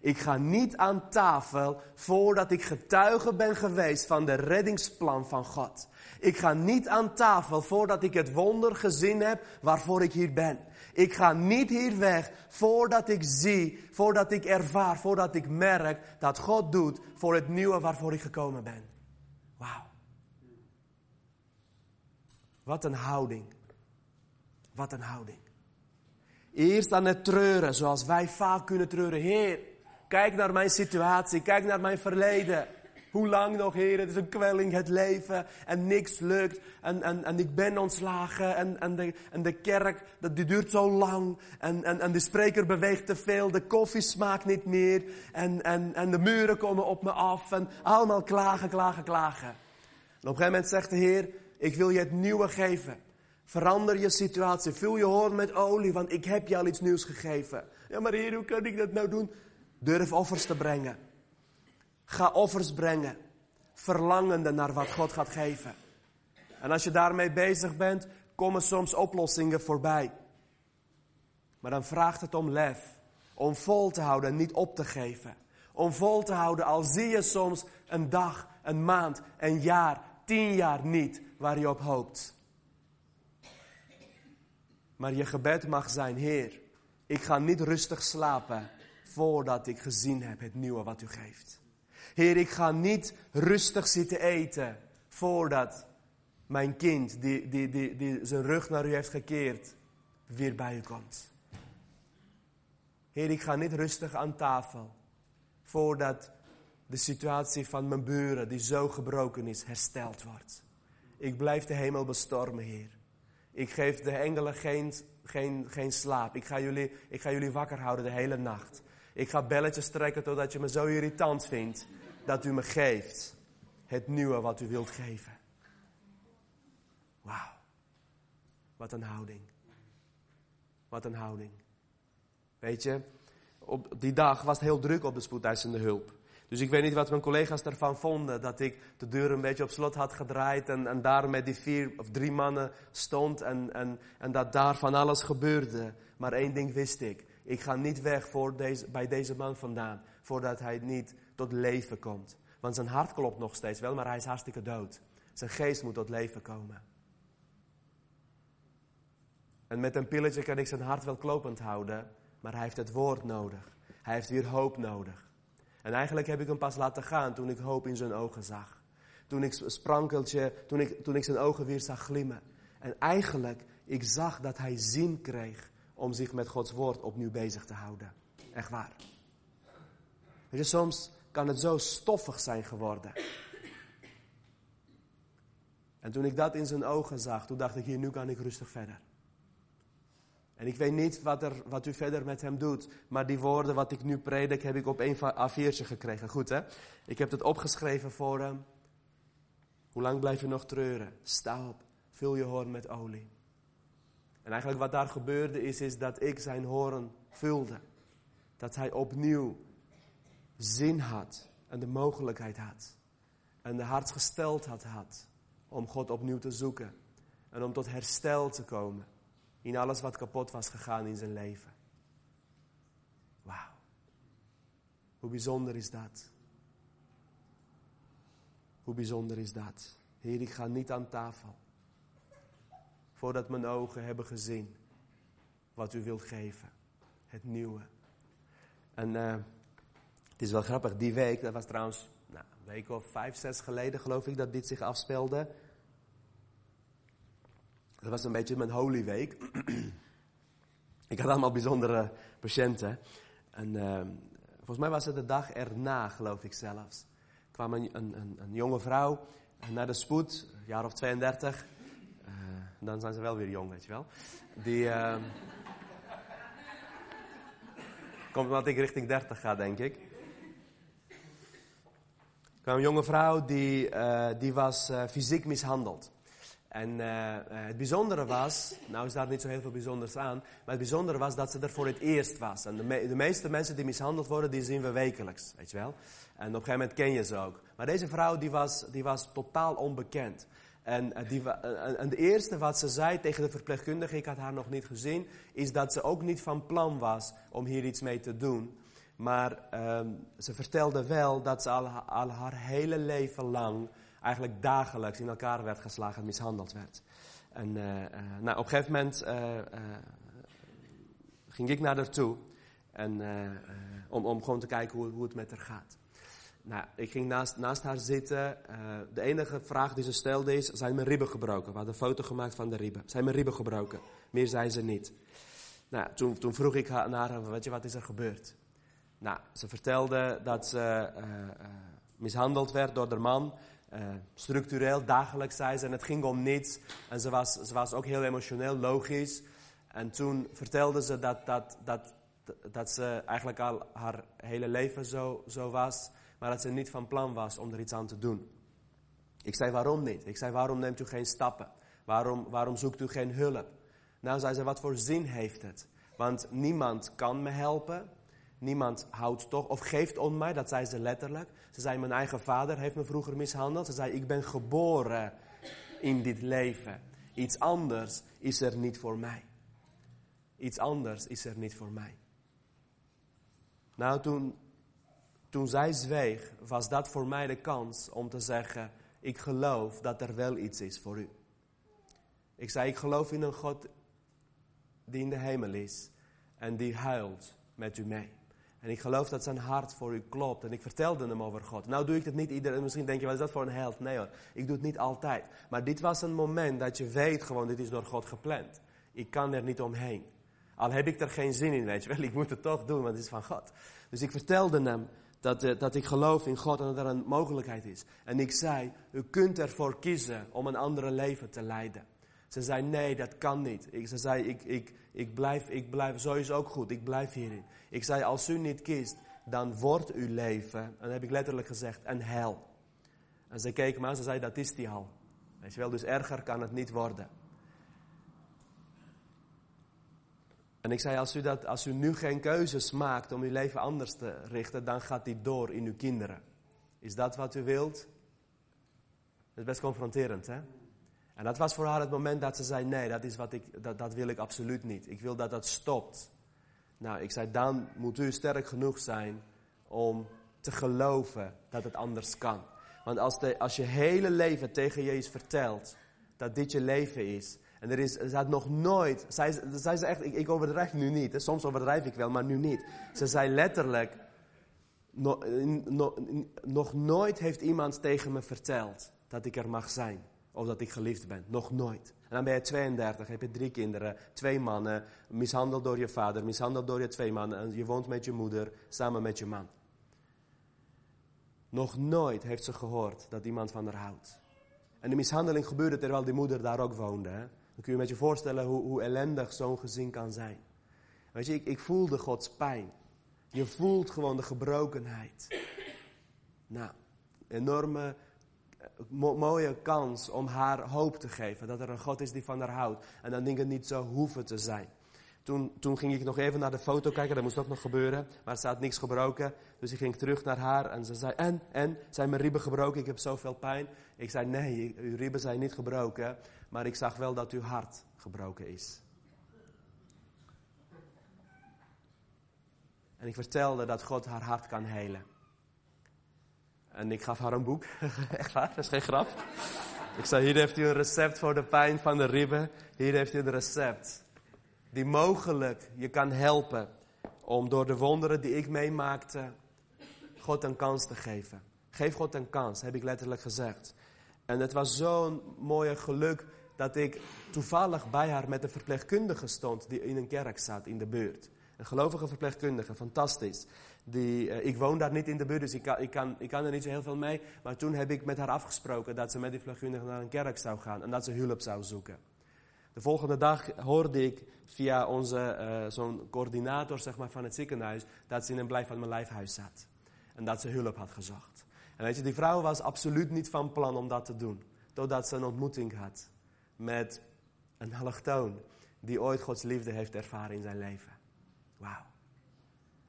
Ik ga niet aan tafel voordat ik getuige ben geweest van de reddingsplan van God. Ik ga niet aan tafel voordat ik het wonder gezien heb waarvoor ik hier ben. Ik ga niet hier weg voordat ik zie, voordat ik ervaar, voordat ik merk dat God doet voor het nieuwe waarvoor ik gekomen ben. Wauw. Wat een houding. Wat een houding. Eerst aan het treuren, zoals wij vaak kunnen treuren. Heer, Kijk naar mijn situatie, kijk naar mijn verleden. Hoe lang nog, Heer? Het is een kwelling, het leven. En niks lukt. En, en, en ik ben ontslagen. En, en, de, en de kerk, dat, die duurt zo lang. En, en, en de spreker beweegt te veel. De koffie smaakt niet meer. En, en, en de muren komen op me af. En allemaal klagen, klagen, klagen. En op een gegeven moment zegt de Heer, ik wil je het nieuwe geven. Verander je situatie. Vul je hoorn met olie, want ik heb je al iets nieuws gegeven. Ja, maar Heer, hoe kan ik dat nou doen? Durf offers te brengen. Ga offers brengen. Verlangende naar wat God gaat geven. En als je daarmee bezig bent, komen soms oplossingen voorbij. Maar dan vraagt het om lef. Om vol te houden en niet op te geven. Om vol te houden, al zie je soms een dag, een maand, een jaar, tien jaar niet waar je op hoopt. Maar je gebed mag zijn, Heer, ik ga niet rustig slapen voordat ik gezien heb het nieuwe wat u geeft. Heer, ik ga niet rustig zitten eten voordat mijn kind, die, zijn rug naar u heeft gekeerd, weer bij u komt. Heer, ik ga niet rustig aan tafel voordat de situatie van mijn buren, die zo gebroken is, hersteld wordt. Ik blijf de hemel bestormen, Heer. Ik geef de engelen geen, geen, geen slaap. Ik ga, jullie, ik ga jullie wakker houden de hele nacht. Ik ga belletjes trekken totdat je me zo irritant vindt dat u me geeft het nieuwe wat u wilt geven. Wauw. Wat een houding. Wat een houding. Weet je, op die dag was het heel druk op de spoedeisende hulp. Dus ik weet niet wat mijn collega's ervan vonden. Dat ik de deur een beetje op slot had gedraaid. En, en daar met die vier of drie mannen stond. En, en, en dat daar van alles gebeurde. Maar één ding wist ik. Ik ga niet weg voor deze, bij deze man vandaan. Voordat hij niet tot leven komt. Want zijn hart klopt nog steeds wel, maar hij is hartstikke dood. Zijn geest moet tot leven komen. En met een pilletje kan ik zijn hart wel klopend houden. Maar hij heeft het woord nodig. Hij heeft weer hoop nodig. En eigenlijk heb ik hem pas laten gaan toen ik hoop in zijn ogen zag. Toen ik sprankeltje, toen ik, toen ik zijn ogen weer zag glimmen. En eigenlijk, ik zag dat hij zin kreeg om zich met Gods woord opnieuw bezig te houden. Echt waar. Weet je, soms kan het zo stoffig zijn geworden. En toen ik dat in zijn ogen zag, toen dacht ik, hier, nu kan ik rustig verder. En ik weet niet wat, er, wat u verder met hem doet. Maar die woorden wat ik nu predik heb ik op een A4'tje gekregen. Goed hè? Ik heb het opgeschreven voor hem. Hoe lang blijf je nog treuren? Sta op. Vul je hoorn met olie. En eigenlijk wat daar gebeurde is, is dat ik zijn hoorn vulde. Dat hij opnieuw zin had. En de mogelijkheid had. En de hartsgesteldheid had. Om God opnieuw te zoeken. En om tot herstel te komen in alles wat kapot was gegaan in zijn leven. Wauw. Hoe bijzonder is dat? Hoe bijzonder is dat? Heer, ik ga niet aan tafel. Voordat mijn ogen hebben gezien wat u wilt geven. Het nieuwe. En uh, het is wel grappig, die week, dat was trouwens nou, een week of vijf, zes geleden geloof ik dat dit zich afspeelde. Dat was een beetje mijn holy week. <clears throat> ik had allemaal bijzondere patiënten. En uh, volgens mij was het de dag erna, geloof ik zelfs. kwam een, een, een jonge vrouw naar de spoed, een jaar of 32. Uh, eh, dan zijn ze wel weer jong, weet je wel. Die. Uh, komt omdat ik richting 30 ga, denk ik. Er kwam een jonge vrouw die, uh, die was fysiek mishandeld. En uh, het bijzondere was, nou is daar niet zo heel veel bijzonders aan, maar het bijzondere was dat ze er voor het eerst was. En de, de, meeste mensen die mishandeld worden, die zien we wekelijks, weet je wel. En op een gegeven moment ken je ze ook. Maar deze vrouw, die was, die was totaal onbekend. En, uh, die, uh, en de eerste wat ze zei tegen de verpleegkundige, ik had haar nog niet gezien, is dat ze ook niet van plan was om hier iets mee te doen. Maar ehm, ze vertelde wel dat ze al, al haar hele leven lang eigenlijk dagelijks in elkaar werd geslagen en mishandeld werd. En nou, op een gegeven moment ging ik naar haar toe. Om gewoon te kijken hoe, hoe het met haar gaat. Nou, ik ging naast, naast haar zitten. de enige vraag die ze stelde is: zijn mijn ribben gebroken? We hadden een foto gemaakt van de ribben. Zijn mijn ribben gebroken? Meer zei ze niet. Nou, toen, toen vroeg ik haar naar haar: weet je, wat is er gebeurd? Nou, ze vertelde dat ze mishandeld werd door de man. Structureel, dagelijks zei ze. En het ging om niets. En ze was, ze was ook heel emotioneel, logisch. En toen vertelde ze dat, dat, dat, dat ze eigenlijk al haar hele leven zo, zo was. Maar dat ze niet van plan was om er iets aan te doen. Ik zei, waarom niet? Ik zei, waarom neemt u geen stappen? Waarom, waarom zoekt u geen hulp? Nou, zei ze, wat voor zin heeft het? Want niemand kan me helpen. Niemand houdt toch, of geeft om mij, dat zei ze letterlijk. Ze zei, mijn eigen vader heeft me vroeger mishandeld. Ze zei, ik ben geboren in dit leven. Iets anders is er niet voor mij. Iets anders is er niet voor mij. Nou, toen, toen zij zweeg, was dat voor mij de kans om te zeggen, ik geloof dat er wel iets is voor u. Ik zei, ik geloof in een God die in de hemel is en die huilt met u mee. En ik geloof dat zijn hart voor u klopt. En ik vertelde hem over God. Nou doe ik het niet iedereen. Misschien denk je, wat is dat voor een held? Nee hoor, ik doe het niet altijd. Maar dit was een moment dat je weet gewoon, dit is door God gepland. Ik kan er niet omheen. Al heb ik er geen zin in, weet je wel. <laughs> Ik moet het toch doen, want het is van God. Dus ik vertelde hem dat, uh, dat ik geloof in God en dat er een mogelijkheid is. En ik zei, u kunt ervoor kiezen om een andere leven te leiden. Ze zei, nee, dat kan niet. Ik, ze zei, ik, ik, ik, blijf, ik blijf, zo is ook goed, ik blijf hierin. Ik zei, als u niet kiest, dan wordt uw leven, en dan heb ik letterlijk gezegd, een hel. En ze keek me aan, ze zei, dat is die al. Weet je wel, dus erger kan het niet worden. En ik zei, als u, dat, als u nu geen keuzes maakt om uw leven anders te richten, dan gaat die door in uw kinderen. Is dat wat u wilt? Dat is best confronterend, hè? En dat was voor haar het moment dat ze zei, nee, dat, is wat ik, dat, dat wil ik absoluut niet. Ik wil dat dat stopt. Nou, ik zei, dan moet u sterk genoeg zijn om te geloven dat het anders kan. Want als, de, als je hele leven tegen Jezus vertelt dat dit je leven is, en er is, er staat nog nooit, zei, zei ze echt, ik, ik overdrijf nu niet, soms overdrijf ik wel, maar nu niet. Ze zei letterlijk, no, no, nog nooit heeft iemand tegen me verteld dat ik er mag zijn. Of dat ik geliefd ben. Nog nooit. En dan ben je 32, heb je drie kinderen, twee mannen, mishandeld door je vader, mishandeld door je twee mannen. En je woont met je moeder, samen met je man. Nog nooit heeft ze gehoord dat iemand van haar houdt. En de mishandeling gebeurde terwijl die moeder daar ook woonde. Hè? Dan kun je met je voorstellen hoe, hoe ellendig zo'n gezin kan zijn. Weet je, ik, ik voelde Gods pijn. Je voelt gewoon de gebrokenheid. Nou, enorme mooie kans om haar hoop te geven. Dat er een God is die van haar houdt. En dat dingen niet zo hoeven te zijn. Toen, toen ging ik nog even naar de foto kijken, dat moest ook nog gebeuren. Maar er staat niks gebroken. Dus ik ging terug naar haar en ze zei, en, en, zijn mijn ribben gebroken? Ik heb zoveel pijn. Ik zei, nee, uw ribben zijn niet gebroken. Maar ik zag wel dat uw hart gebroken is. En ik vertelde dat God haar hart kan helen. En ik gaf haar een boek. <laughs> Echt waar, dat is geen grap. Ik zei, hier heeft u een recept voor de pijn van de ribben. Hier heeft u een recept. Die mogelijk je kan helpen om door de wonderen die ik meemaakte, God een kans te geven. Geef God een kans, heb ik letterlijk gezegd. En het was zo'n mooie geluk dat ik toevallig bij haar met een verpleegkundige stond die in een kerk zat in de buurt. Een gelovige verpleegkundige, fantastisch. Die, uh, ik woon daar niet in de buurt, dus ik kan, ik, kan, ik kan er niet zo heel veel mee. Maar toen heb ik met haar afgesproken dat ze met die verpleegkundige naar een kerk zou gaan en dat ze hulp zou zoeken. De volgende dag hoorde ik via onze uh, zo'n coördinator zeg maar, van het ziekenhuis dat ze in een blijf van mijn lijfhuis zat. En dat ze hulp had gezocht. En weet je, die vrouw was absoluut niet van plan om dat te doen. Totdat ze een ontmoeting had met een allochtoon die ooit Gods liefde heeft ervaren in zijn leven. Wauw.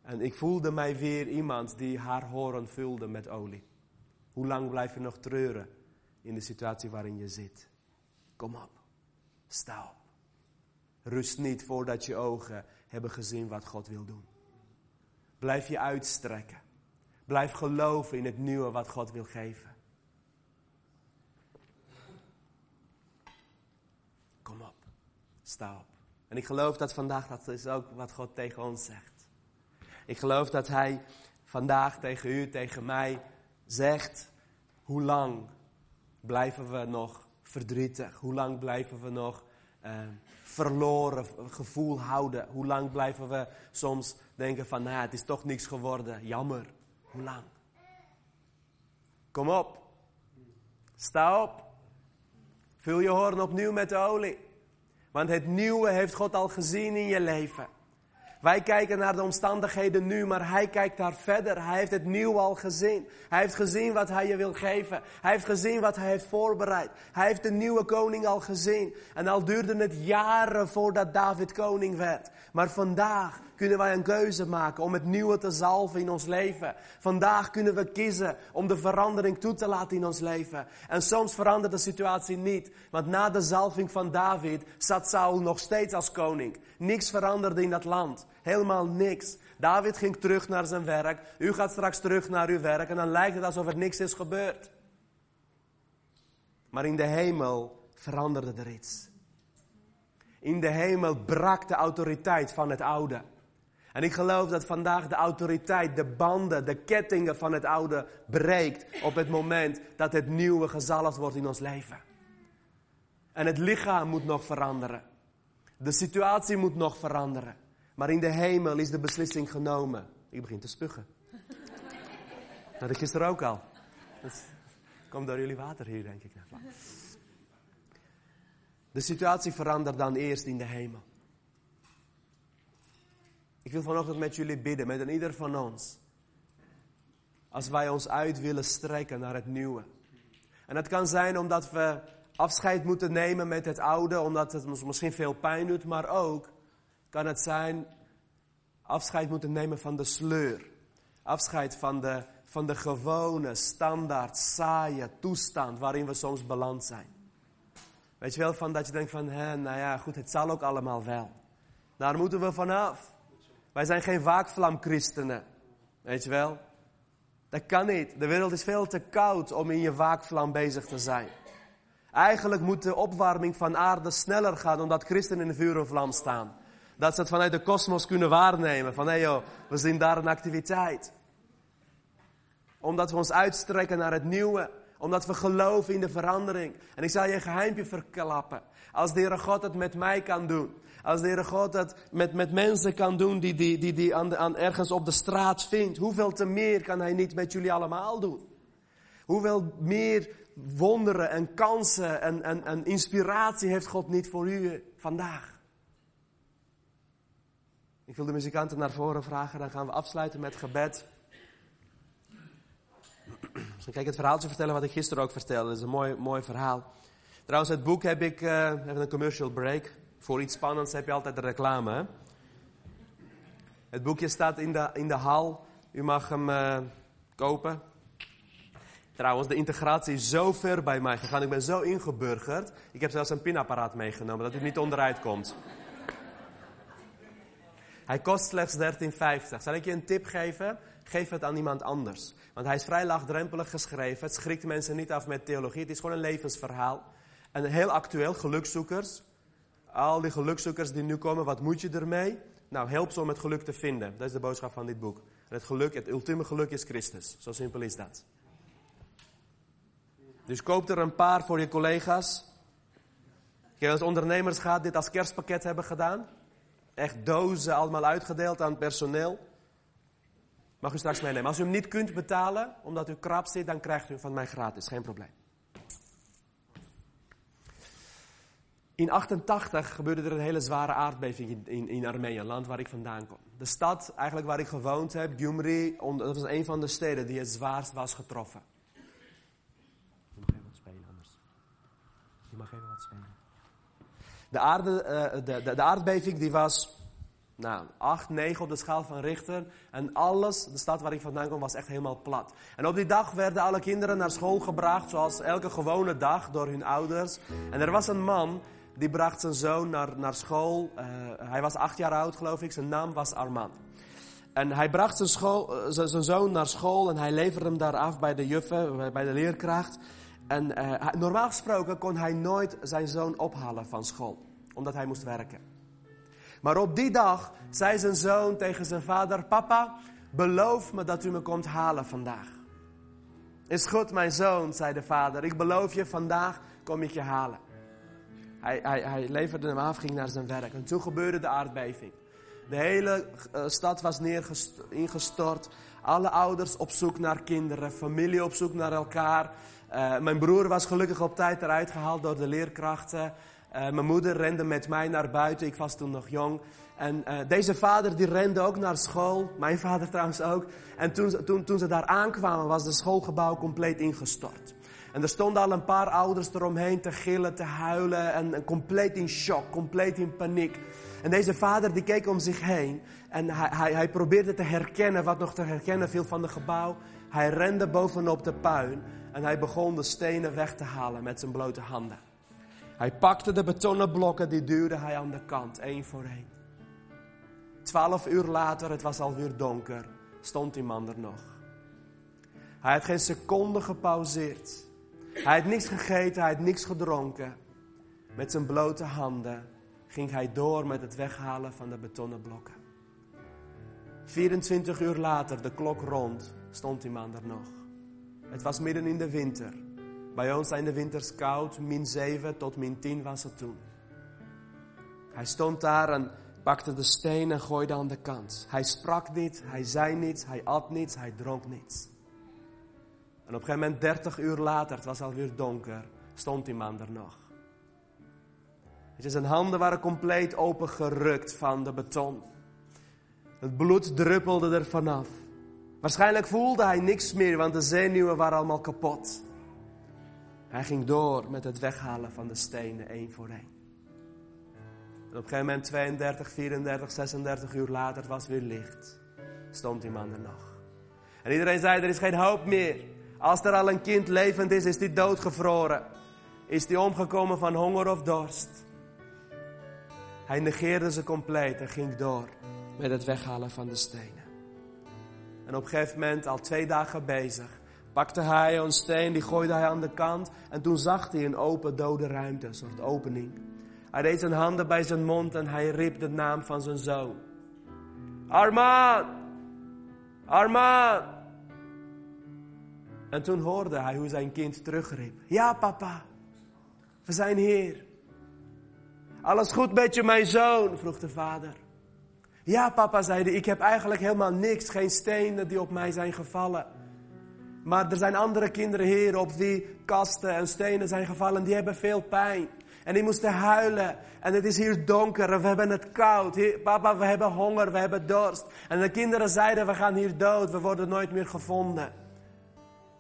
En ik voelde mij weer iemand die haar horen vulde met olie. Hoe lang blijf je nog treuren in de situatie waarin je zit? Kom op, sta op. Rust niet voordat je ogen hebben gezien wat God wil doen. Blijf je uitstrekken. Blijf geloven in het nieuwe wat God wil geven. Kom op, sta op. En ik geloof dat vandaag dat is ook wat God tegen ons zegt. Ik geloof dat Hij vandaag tegen u, tegen mij zegt: hoe lang blijven we nog verdrietig? Hoe lang blijven we nog uh, verloren gevoel houden? Hoe lang blijven we soms denken van, nou het is toch niks geworden, jammer. Hoe lang? Kom op. Sta op. Vul je hoorn opnieuw met de olie. Want het nieuwe heeft God al gezien in je leven. Wij kijken naar de omstandigheden nu, maar hij kijkt daar verder. Hij heeft het nieuw al gezien. Hij heeft gezien wat hij je wil geven. Hij heeft gezien wat hij heeft voorbereid. Hij heeft de nieuwe koning al gezien. En al duurde het jaren voordat David koning werd. Maar vandaag kunnen wij een keuze maken om het nieuwe te zalven in ons leven. Vandaag kunnen we kiezen om de verandering toe te laten in ons leven. En soms verandert de situatie niet. Want na de zalving van David zat Saul nog steeds als koning. Niks veranderde in dat land. Helemaal niks. David ging terug naar zijn werk. U gaat straks terug naar uw werk. En dan lijkt het alsof er niks is gebeurd. Maar in de hemel veranderde er iets. In de hemel brak de autoriteit van het oude. En ik geloof dat vandaag de autoriteit, de banden, de kettingen van het oude breekt op het moment dat het nieuwe gezalfd wordt in ons leven. En het lichaam moet nog veranderen. De situatie moet nog veranderen. Maar in de hemel is de beslissing genomen. Ik begin te spugen. <laughs> Dat ik gisteren ook al. Dat komt door jullie water hier, denk ik. De situatie verandert dan eerst in de hemel. Ik wil vanochtend met jullie bidden, met een ieder van ons. Als wij ons uit willen strekken naar het nieuwe. En het kan zijn omdat we afscheid moeten nemen met het oude, omdat het ons misschien veel pijn doet, maar ook kan het zijn afscheid moeten nemen van de sleur. Afscheid van de, van de gewone, standaard, saaie toestand waarin we soms beland zijn. Weet je wel, van dat je denkt van, hè, nou ja, goed, het zal ook allemaal wel. Daar moeten we vanaf. Wij zijn geen waakvlamchristenen. Weet je wel? Dat kan niet. De wereld is veel te koud om in je waakvlam bezig te zijn. Eigenlijk moet de opwarming van aarde sneller gaan omdat christenen in de vuur en vlam staan. Dat ze het vanuit de kosmos kunnen waarnemen. Van hé hey joh, we zien daar een activiteit. Omdat we ons uitstrekken naar het nieuwe. Omdat we geloven in de verandering. En ik zal je een geheimpje verklappen. Als de Heere God het met mij kan doen. Als de Heere God het met, met mensen kan doen die, die, die, die aan, aan ergens op de straat vindt. Hoeveel te meer kan Hij niet met jullie allemaal doen? Hoeveel meer wonderen en kansen en, en, en inspiratie heeft God niet voor u vandaag? Ik wil de muzikanten naar voren vragen, dan gaan we afsluiten met gebed. Misschien kan ik het verhaaltje vertellen wat ik gisteren ook vertelde. Dat is een mooi, mooi verhaal. Trouwens, het boek heb ik, uh, even een commercial break. Voor iets spannends heb je altijd de reclame. Het boekje staat in de, in de hal. U mag hem uh, kopen. Trouwens, de integratie is zo ver bij mij gegaan. Ik ben zo ingeburgerd. Ik heb zelfs een pinapparaat meegenomen, dat u niet onderuit komt. Hij kost slechts 13,50. Zal ik je een tip geven? Geef het aan iemand anders. Want hij is vrij laagdrempelig geschreven. Het schrikt mensen niet af met theologie. Het is gewoon een levensverhaal. En heel actueel, gelukzoekers. Al die gelukzoekers die nu komen, wat moet je ermee? Nou, help ze om het geluk te vinden. Dat is de boodschap van dit boek. Het geluk, het ultieme geluk is Christus. Zo simpel is dat. Dus koop er een paar voor je collega's. Ik als ondernemers gaat dit als kerstpakket hebben gedaan. Echt dozen allemaal uitgedeeld aan het personeel. Mag u straks meenemen. Als u hem niet kunt betalen, omdat u krap zit, dan krijgt u van mij gratis. Geen probleem. In 88 gebeurde er een hele zware aardbeving in, in, in Armenië, een land waar ik vandaan kom. De stad eigenlijk waar ik gewoond heb, Gyumri, dat was een van de steden die het zwaarst was getroffen. Je mag even wat spelen anders. Je mag even wat spelen. De, aarde, uh, de, de, de, aardbeving die was nou, 8, 9 op de schaal van Richter. En alles, de stad waar ik vandaan kom, was echt helemaal plat. En op die dag werden alle kinderen naar school gebracht, zoals elke gewone dag, door hun ouders. En er was een man die bracht zijn zoon naar, naar school. Uh, hij was acht jaar oud, geloof ik. Zijn naam was Armand. En hij bracht zijn, school, uh, zijn zoon naar school en hij leverde hem daar af bij de juffen, bij de leerkracht. En uh, normaal gesproken kon hij nooit zijn zoon ophalen van school, omdat hij moest werken. Maar op die dag zei zijn zoon tegen zijn vader: Papa, beloof me dat u me komt halen vandaag. Is goed, mijn zoon, zei de vader. Ik beloof je, vandaag kom ik je halen. Hij, hij, hij leverde hem af, ging naar zijn werk. En toen gebeurde de aardbeving. De hele uh, stad was ingestort. Alle ouders op zoek naar kinderen, familie op zoek naar elkaar. Uh, mijn broer was gelukkig op tijd eruit gehaald door de leerkrachten. Uh, mijn moeder rende met mij naar buiten, ik was toen nog jong. En deze vader die rende ook naar school, mijn vader <laughs> trouwens ook. En toen, toen, toen ze daar aankwamen was het schoolgebouw compleet ingestort. En er stonden al een paar ouders eromheen te gillen, te huilen en, compleet in shock, compleet in paniek. En deze vader die keek om zich heen en hij, hij, hij probeerde te herkennen wat nog te herkennen viel van het gebouw. Hij rende bovenop de puin en hij begon de stenen weg te halen met zijn blote handen. Hij pakte de betonnen blokken, die duwde hij aan de kant, één voor één. Twaalf uur later, het was alweer donker, stond die man er nog. Hij had geen seconde gepauzeerd. Hij had niks gegeten, hij had niks gedronken. Met zijn blote handen ging hij door met het weghalen van de betonnen blokken. 24 uur later, de klok rond, stond die man er nog. Het was midden in de winter. Bij ons zijn de winters koud, min 7 tot min 10 was het toen. Hij stond daar en pakte de steen en gooide aan de kant. Hij sprak niet, hij zei niets, hij at niets, hij dronk niets. En op een gegeven moment, 30 uur later, het was alweer donker, stond die man er nog. Zijn handen waren compleet opengerukt van de beton. Het bloed druppelde er vanaf. Waarschijnlijk voelde hij niks meer, want de zenuwen waren allemaal kapot. Hij ging door met het weghalen van de stenen, één voor één. En op een gegeven moment, 32, 34, 36 uur later, het was weer licht. Stond die man er nog. En iedereen zei, er is geen hoop meer. Als er al een kind levend is, is die doodgevroren. Is die omgekomen van honger of dorst. Hij negeerde ze compleet en ging door met het weghalen van de stenen. En op een gegeven moment, al twee dagen bezig, pakte hij een steen, die gooide hij aan de kant. En toen zag hij een open dode ruimte, een soort opening. Hij deed zijn handen bij zijn mond en hij riep de naam van zijn zoon. Armaan! Armaan! En toen hoorde hij hoe zijn kind terugriep. Ja, papa, we zijn hier. Alles goed met je, mijn zoon? vroeg de vader. Ja, papa, zei hij, ik heb eigenlijk helemaal niks, geen stenen die op mij zijn gevallen. Maar er zijn andere kinderen hier op wie kasten en stenen zijn gevallen, die hebben veel pijn. En die moesten huilen. En het is hier donker en we hebben het koud. papa, we hebben honger, we hebben dorst. En de kinderen zeiden, we gaan hier dood, we worden nooit meer gevonden.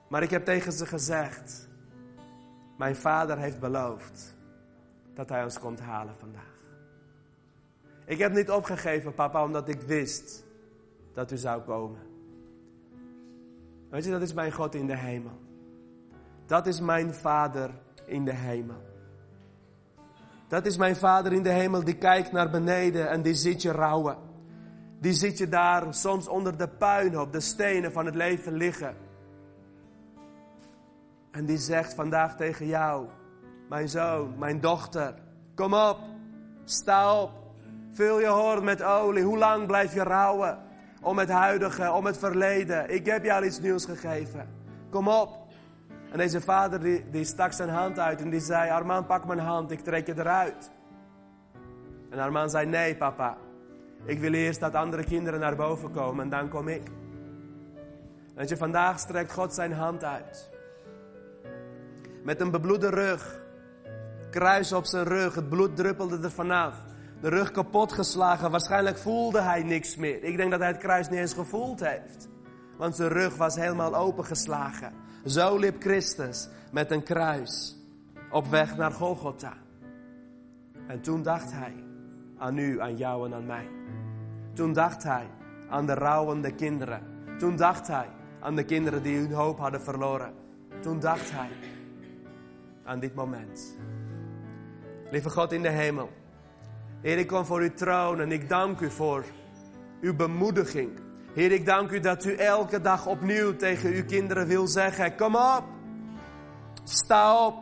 Maar ik heb tegen ze gezegd, mijn vader heeft beloofd dat hij ons komt halen vandaag. Ik heb niet opgegeven, papa, omdat ik wist dat u zou komen. Weet je, dat is mijn God in de hemel. Dat is mijn Vader in de hemel. Dat is mijn Vader in de hemel die kijkt naar beneden en die ziet je rouwen. Die ziet je daar soms onder de puinhoop, de stenen van het leven liggen. En die zegt vandaag tegen jou, mijn zoon, mijn dochter, kom op, sta op, vul je hoorn met olie. Hoe lang blijf je rouwen? Om het huidige, om het verleden. Ik heb jou iets nieuws gegeven. Kom op. En deze vader die, stak zijn hand uit en die zei, Armaan pak mijn hand, ik trek je eruit. En Armaan zei, nee papa, ik wil eerst dat andere kinderen naar boven komen en dan kom ik. Want je, vandaag strekt God zijn hand uit. Met een bebloede rug. Kruis op zijn rug, het bloed druppelde er vanaf. De rug kapot geslagen, waarschijnlijk voelde hij niks meer. Ik denk dat hij het kruis niet eens gevoeld heeft. Want zijn rug was helemaal opengeslagen. Zo liep Christus met een kruis op weg naar Golgotha. En toen dacht hij aan u, aan jou en aan mij. Toen dacht hij aan de rouwende kinderen. Toen dacht hij aan de kinderen die hun hoop hadden verloren. Toen dacht hij aan dit moment. Lieve God in de hemel. Heer, ik kom voor uw troon en ik dank u voor uw bemoediging. Heer, ik dank u dat u elke dag opnieuw tegen uw kinderen wil zeggen: Kom op, sta op,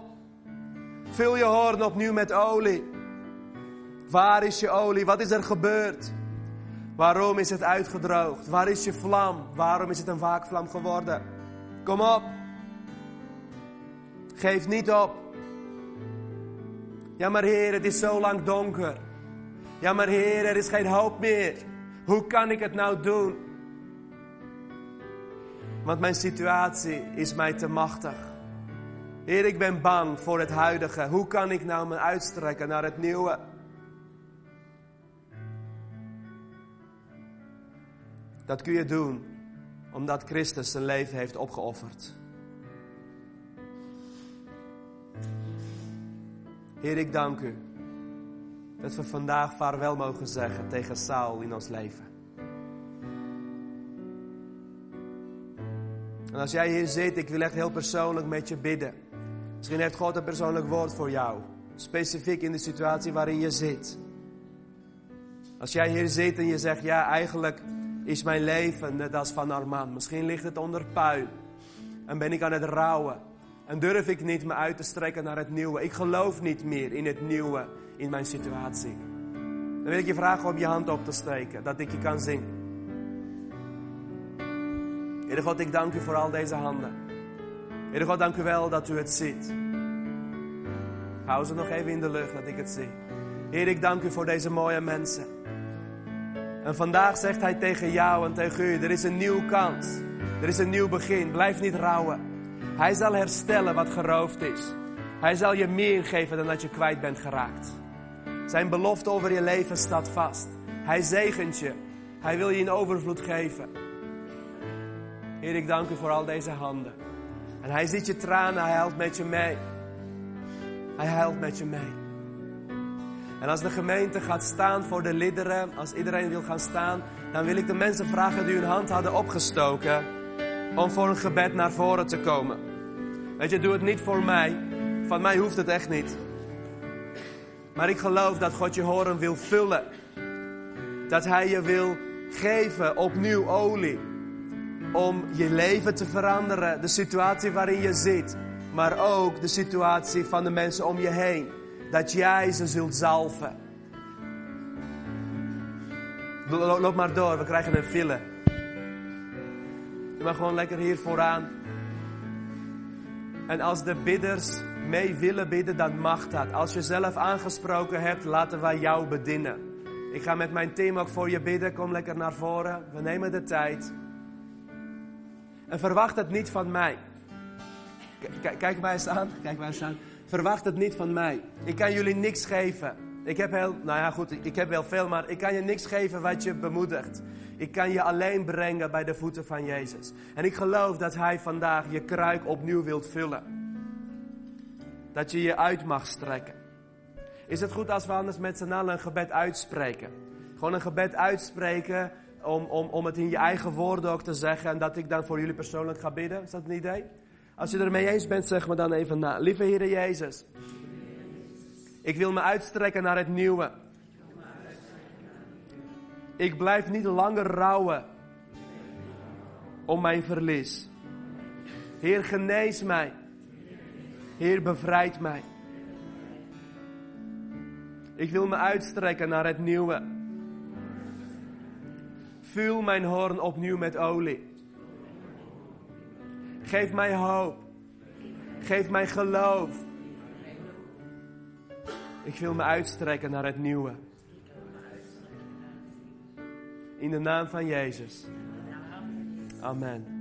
vul je hoorn opnieuw met olie. Waar is je olie? Wat is er gebeurd? Waarom is het uitgedroogd? Waar is je vlam? Waarom is het een waakvlam geworden? Kom op. Geef niet op. Ja, maar Heer, het is zo lang donker. Ja, maar Heer, er is geen hoop meer. Hoe kan ik het nou doen? Want mijn situatie is mij te machtig. Heer, ik ben bang voor het huidige. Hoe kan ik nou me uitstrekken naar het nieuwe? Dat kun je doen omdat Christus zijn leven heeft opgeofferd. Heer, ik dank u dat we vandaag vaarwel mogen zeggen tegen Saul in ons leven. En als jij hier zit, ik wil echt heel persoonlijk met je bidden. Misschien heeft God een persoonlijk woord voor jou. Specifiek in de situatie waarin je zit. Als jij hier zit en je zegt, ja, eigenlijk is mijn leven net als van Armand. Misschien ligt het onder puin. En ben ik aan het rouwen. En durf ik niet me uit te strekken naar het nieuwe. Ik geloof niet meer in het nieuwe in mijn situatie. Dan wil ik je vragen om je hand op te steken, dat ik je kan zien. Heer God, ik dank u voor al deze handen. Heer God, dank u wel dat u het ziet. Hou ze nog even in de lucht, dat ik het zie. Heer, ik dank u voor deze mooie mensen. En vandaag zegt hij tegen jou en tegen u, er is een nieuwe kans. Er is een nieuw begin. Blijf niet rouwen. Hij zal herstellen wat geroofd is. Hij zal je meer geven dan dat je kwijt bent geraakt. Zijn belofte over je leven staat vast. Hij zegent je. Hij wil je in overvloed geven. Heer, ik dank u voor al deze handen. En hij ziet je tranen, hij huilt met je mee. Hij huilt met je mee. En als de gemeente gaat staan voor de liederen, als iedereen wil gaan staan, dan wil ik de mensen vragen die hun hand hadden opgestoken, om voor een gebed naar voren te komen. Weet je, doe het niet voor mij. Van mij hoeft het echt niet. Maar ik geloof dat God je horen wil vullen. Dat Hij je wil geven opnieuw olie. Om je leven te veranderen. De situatie waarin je zit. Maar ook de situatie van de mensen om je heen. Dat jij ze zult zalven. Loop maar door, we krijgen een file. Je mag gewoon lekker hier vooraan. En als de bidders mee willen bidden, dan mag dat. Als je zelf aangesproken hebt, laten wij jou bedienen. Ik ga met mijn team ook voor je bidden. Kom lekker naar voren. We nemen de tijd. En verwacht het niet van mij. kijk mij eens aan. Kijk mij eens aan. Verwacht het niet van mij. Ik kan jullie niks geven. Ik heb heel, nou ja goed, ik heb wel veel, maar ik kan je niks geven wat je bemoedigt. Ik kan je alleen brengen bij de voeten van Jezus. En ik geloof dat Hij vandaag je kruik opnieuw wilt vullen. Dat je je uit mag strekken. Is het goed als we anders met z'n allen een gebed uitspreken? Gewoon een gebed uitspreken om, om, om het in je eigen woorden ook te zeggen. En dat ik dan voor jullie persoonlijk ga bidden. Is dat een idee? Als je er mee eens bent, zeg me dan even na. Lieve Heer Jezus. Ik wil me uitstrekken naar het nieuwe. Ik blijf niet langer rouwen om mijn verlies. Heer, genees mij. Heer, bevrijd mij. Ik wil me uitstrekken naar het nieuwe. Vul mijn hoorn opnieuw met olie. Geef mij hoop. Geef mij geloof. Ik wil me uitstrekken naar het nieuwe. In de naam van Jezus. Amen.